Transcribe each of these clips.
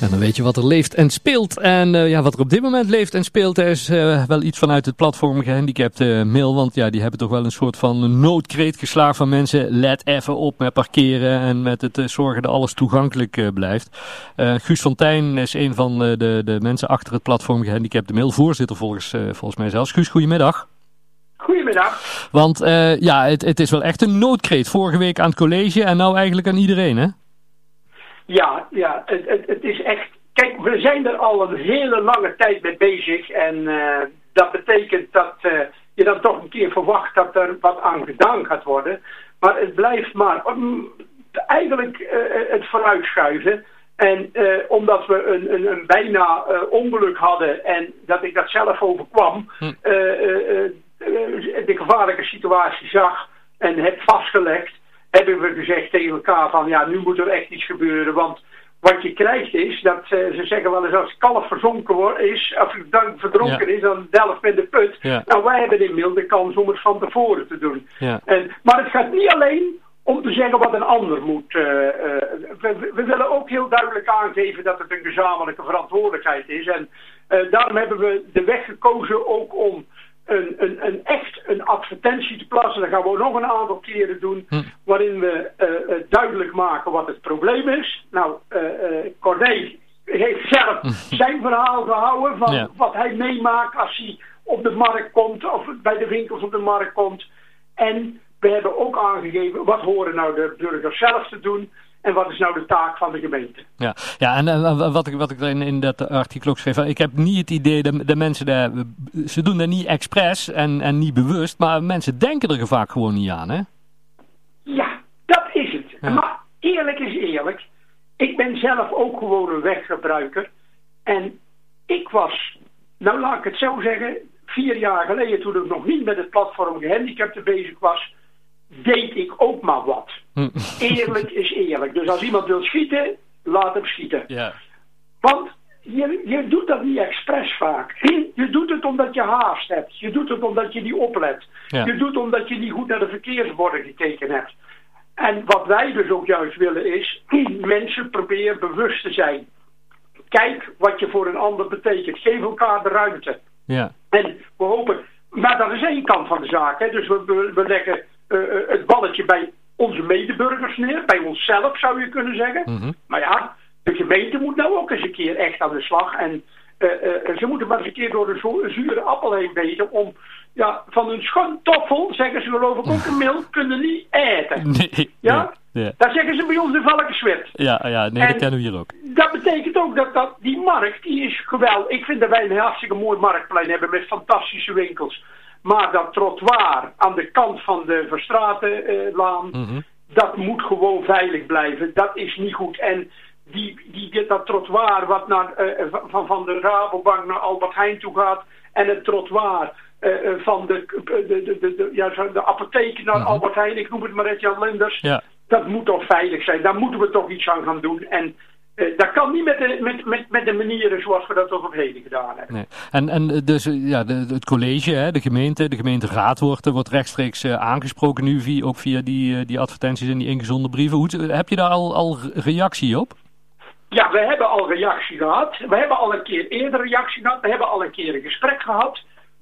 En dan weet je wat er leeft en speelt. En uh, ja, wat er op dit moment leeft en speelt, is uh, wel iets vanuit het platform gehandicapte uh, mail. Want ja, die hebben toch wel een soort van noodkreet geslagen van mensen. Let even op met parkeren en met het zorgen dat alles toegankelijk blijft. Guus Fontijn is een van de, de mensen achter het platform gehandicapte mail. Voorzitter volgens, volgens mij zelfs. Guus, goedemiddag. Goedemiddag. Want ja, het, het is wel echt een noodkreet. Vorige week aan het college en nou eigenlijk aan iedereen, hè? Ja, ja het, het, het, is echt... Kijk, we zijn er al een hele lange tijd mee bezig. En uh, dat betekent dat uh, je dan toch een keer verwacht dat er wat aan gedaan gaat worden. Maar het blijft maar um, eigenlijk uh, het vooruitschuiven. En omdat we een, een, een bijna ongeluk hadden en dat ik dat zelf overkwam... Hm. de gevaarlijke situatie zag en heb vastgelegd hebben we gezegd tegen elkaar van ja, nu moet er echt iets gebeuren. Want wat je krijgt is dat uh, ze zeggen wel eens als kalf verzonken is, of dan verdronken is, dan delft met de put. Nou, wij hebben inmiddels de kans om het van tevoren te doen. Ja. En, maar het gaat niet alleen om te zeggen wat een ander moet. Uh, uh, we, we, willen ook heel duidelijk aangeven dat het een gezamenlijke verantwoordelijkheid is. En daarom hebben we de weg gekozen ook om een, een, een echt Dat gaan we ook nog een aantal keren doen. Hm. Waarin we uh, duidelijk maken wat het probleem is. Nou, uh, Corné heeft zelf zijn verhaal gehouden van Ja. wat hij meemaakt als hij op de markt komt of bij de winkels op de markt komt. En we hebben ook aangegeven wat horen nou de burgers zelf te doen. En wat is nou de taak van de gemeente? Ja, ja en uh, wat ik, wat ik in, in dat artikel ook schreef, ik heb niet het idee dat de mensen, daar, ze doen dat niet expres en, en niet bewust, maar mensen denken er vaak gewoon niet aan, hè? Ja, dat is het. Ja. Maar eerlijk is eerlijk, ik ben zelf ook gewoon een weggebruiker. En ik was, nou laat ik het zo zeggen, vier jaar geleden toen ik nog niet met het platform gehandicapten bezig was, deed ik ook maar wat. Hm. Eerlijk is eerlijk. Dus als iemand wil schieten, laat hem schieten. Ja. Want je, je doet dat niet expres vaak. Je doet het omdat je haast hebt. Je doet het omdat je niet oplet. Ja. Je doet het omdat je niet goed naar de verkeersborden gekeken hebt. En wat wij dus ook juist willen is, mensen proberen bewust te zijn. Kijk wat je voor een ander betekent. Geef elkaar de ruimte. Ja. En we hopen, maar dat is één kant van de zaak. Hè. Dus we, we, we leggen uh, het balletje bij onze medeburgers neer. Bij onszelf zou je kunnen zeggen. Mhm. Maar ja, de gemeente moet nou ook eens een keer echt aan de slag. En uh, uh, ze moeten maar eens een keer door een zure appel heen weten om ja, van een schoontoffel, zeggen ze geloof ik ook een mil, kunnen niet eten. Nee. Ja? Ja. Dat zeggen ze bij ons in Valkenswet. Ja, ja, nee, En- dat kennen we hier ook. Dat betekent ook dat, dat die markt, die is geweldig. Ik vind dat wij een hartstikke mooi marktplein hebben met fantastische winkels. Maar dat trottoir aan de kant van de Verstratenlaan, Mhm. dat moet gewoon veilig blijven. Dat is niet goed. En die, die, dat trottoir wat naar, eh, van, van de Rabobank naar Albert Heijn toe gaat en het trottoir eh, eh, van de, de, de, ja, de apotheek naar Mhm. Albert Heijn, ik noem het maar Jan Linders Ja. dat moet toch veilig zijn. Daar moeten we toch iets aan gaan doen. En eh, dat kan niet met de, met, met, met de manieren zoals we dat tot op heden gedaan hebben. Nee. En, en eh, dus eh, ja, de, het college, hè, de gemeente, de gemeenteraad wordt, eh, wordt rechtstreeks eh, aangesproken nu, via, ook via die, eh, die advertenties en die ingezonden brieven. Hoe, heb je daar al, al reactie op? Ja, we hebben al reactie gehad. We hebben al een keer eerder reactie gehad. We hebben al een keer een gesprek gehad.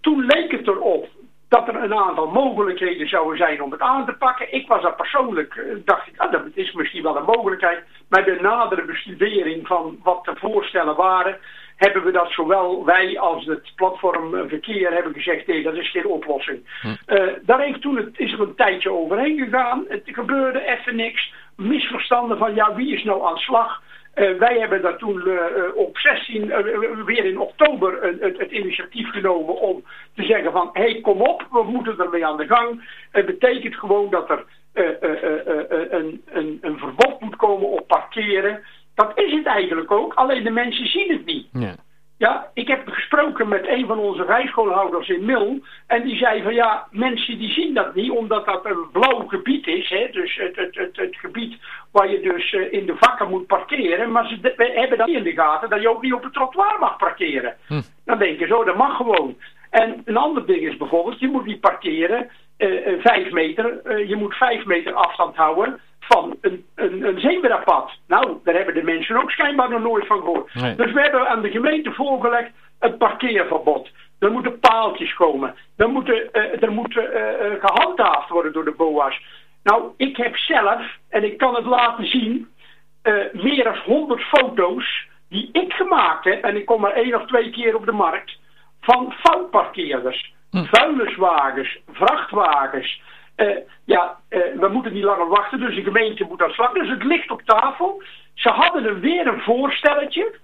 Toen leek het erop dat er een aantal mogelijkheden zouden zijn om het aan te pakken. Ik was daar persoonlijk, eh, dacht ik, ah, dat is misschien wel een mogelijkheid. Bij de nadere bestudering van wat de voorstellen waren, hebben we dat zowel wij als het platform verkeer hebben gezegd, nee, dat is geen oplossing. Eh, daar heeft toen het, is er een tijdje overheen gegaan. Het gebeurde even niks. Misverstanden van, ja, wie is nou aan slag? Eh, wij hebben daar toen eh, eh, op 16, eh, weer in oktober, het, initiatief genomen om te zeggen van, hé, hey, kom op, we moeten ermee aan de gang. Het betekent gewoon dat er een, een, een verbod moet komen op parkeren. Dat is het eigenlijk ook, alleen de mensen zien het niet. Ja. Ja, ik heb gesproken met een van onze rijschoolhouders in Mil. En die zei van ja, mensen die zien dat niet, omdat dat een blauw gebied is. Hè, dus het, het, het, het gebied waar je dus eh, in de vakken moet parkeren. Maar ze hebben dat niet in de gaten dat je ook niet op het trottoir mag parkeren. Hm. Dan denk je zo, dat mag gewoon. En een ander ding is bijvoorbeeld, je moet niet parkeren uh, vijf meter. je moet vijf meter afstand houden van een, een, een zebrapad. Nou, daar hebben de mensen ook schijnbaar nog nooit van gehoord. Dus we hebben aan de gemeente voorgelegd een parkeerverbod. Er moeten paaltjes komen. Er, moeten, uh, er moet uh, gehandhaafd worden door de BOA's. Nou, ik heb zelf, en ik kan het laten zien, meer dan 100 foto's die ik gemaakt heb, en ik kom maar één of twee keer op de markt, van foutparkeerders. Hm. Vuilniswagens, vrachtwagens, uh, ja, uh, we moeten niet langer wachten, dus de gemeente moet aan slag. Dus het ligt op tafel. Ze hadden er weer een voorstelletje.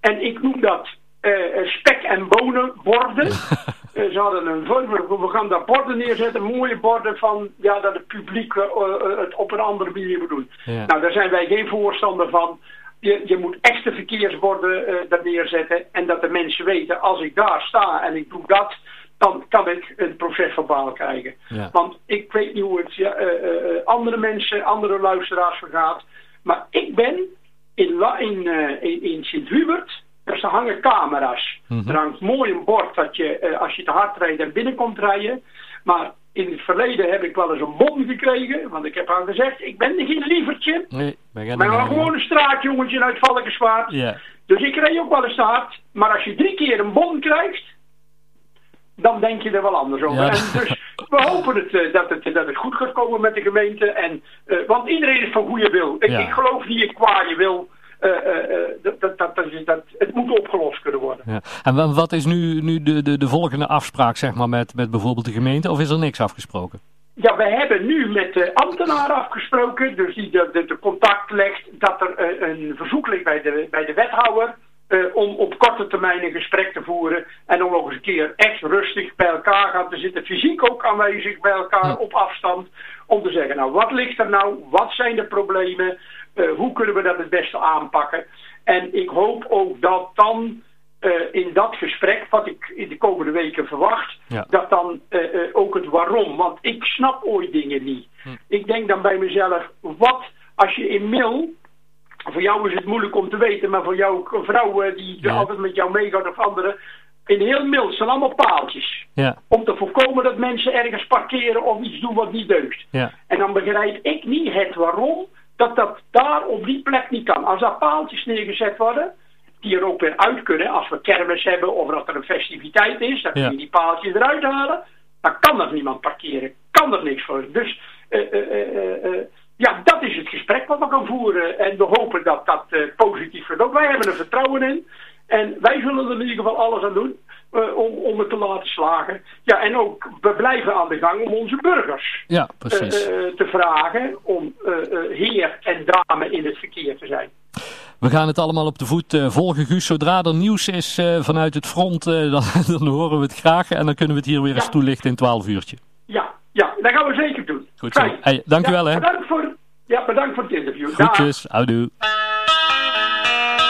En ik noem dat uh, spek- en bonenborden. ze hadden een we gaan daar borden neerzetten, mooie borden van ja, dat het publiek het op een andere manier moet doen. Nou, daar zijn wij geen voorstander van. Je, je moet echte verkeersborden daar neerzetten en dat de mensen weten, als ik daar sta en ik doe dat, dan kan ik een proces verbaal krijgen. Want ik weet niet hoe het ja, uh, uh, andere mensen, andere luisteraars vergaat. Maar ik ben in, in, uh, in, in Sint-Hubert, dus er hangen camera's. Mm -hmm. Er hangt mooi een bord dat je, als je te hard rijdt en binnenkomt rijden. Maar in het verleden heb ik wel eens een bon gekregen. Want ik heb aan gezegd, ik ben geen lievertje. Nee, ben maar gewoon een straatjongetje uit Valkenswaard. Yeah. Dus ik reed ook wel eens te hard. Maar als je drie keer een bon krijgt dan denk je er wel anders over. En dus we hopen het, dat, het, dat het goed gaat komen met de gemeente. En, uh, want iedereen is van goede wil. Ik, ik geloof niet in kwaaie wil. Uh, dat, dat, dat, dat, het moet opgelost kunnen worden. Ja. En wat is nu, nu de, de, de volgende afspraak zeg maar, met, met bijvoorbeeld de gemeente? Of is er niks afgesproken? Ja, we hebben nu met de ambtenaar afgesproken, dus die de, de, de contact legt, dat er een verzoek ligt bij de, bij de wethouder uh, om op korte termijn een gesprek te voeren. En om nog eens een keer echt rustig bij elkaar gaan te zitten. Fysiek ook aanwezig bij elkaar op afstand. Om te zeggen, nou wat ligt er nou? Wat zijn de problemen? Uh, hoe kunnen we dat het beste aanpakken? En ik hoop ook dat dan uh, in dat gesprek, wat ik in de komende weken verwacht, ja. dat dan ook het waarom. Want ik snap ooit dingen niet. Hm. Ik denk dan bij mezelf, wat als je in mail voor jou is het moeilijk om te weten, maar voor jouw vrouw die altijd met jou meegaat of anderen. In heel mild zijn allemaal paaltjes. Ja. Om te voorkomen dat mensen ergens parkeren of iets doen wat niet deugt. Ja. En dan begrijp ik niet het waarom dat dat daar op die plek niet kan. Als daar paaltjes neergezet worden, die er ook weer uit kunnen. Als we kermis hebben of dat er een festiviteit is, dan kun je die paaltjes eruit halen. Dan kan er niemand parkeren. Kan er niks voor. Dus uh, uh, uh, ja, dat is het gesprek wat we gaan voeren. En we hopen dat dat uh, positief verloopt. Wij hebben er vertrouwen in. En wij zullen er in ieder geval alles aan doen uh, om, om het te laten slagen. Ja, en ook we blijven aan de gang om onze burgers ja, precies. Uh, te vragen om heer en dame in het verkeer te zijn. We gaan het allemaal op de voet volgen, Guus. Zodra er nieuws is vanuit het front, dan, dan, horen we het graag. En dan kunnen we het hier weer eens toelichten in 12 uurtje. Ja, dat gaan we zeker doen. Goed zo. Hey, dank u wel, hè. Bedankt voor, ja, bedankt voor het interview. Goedjes, houdoe.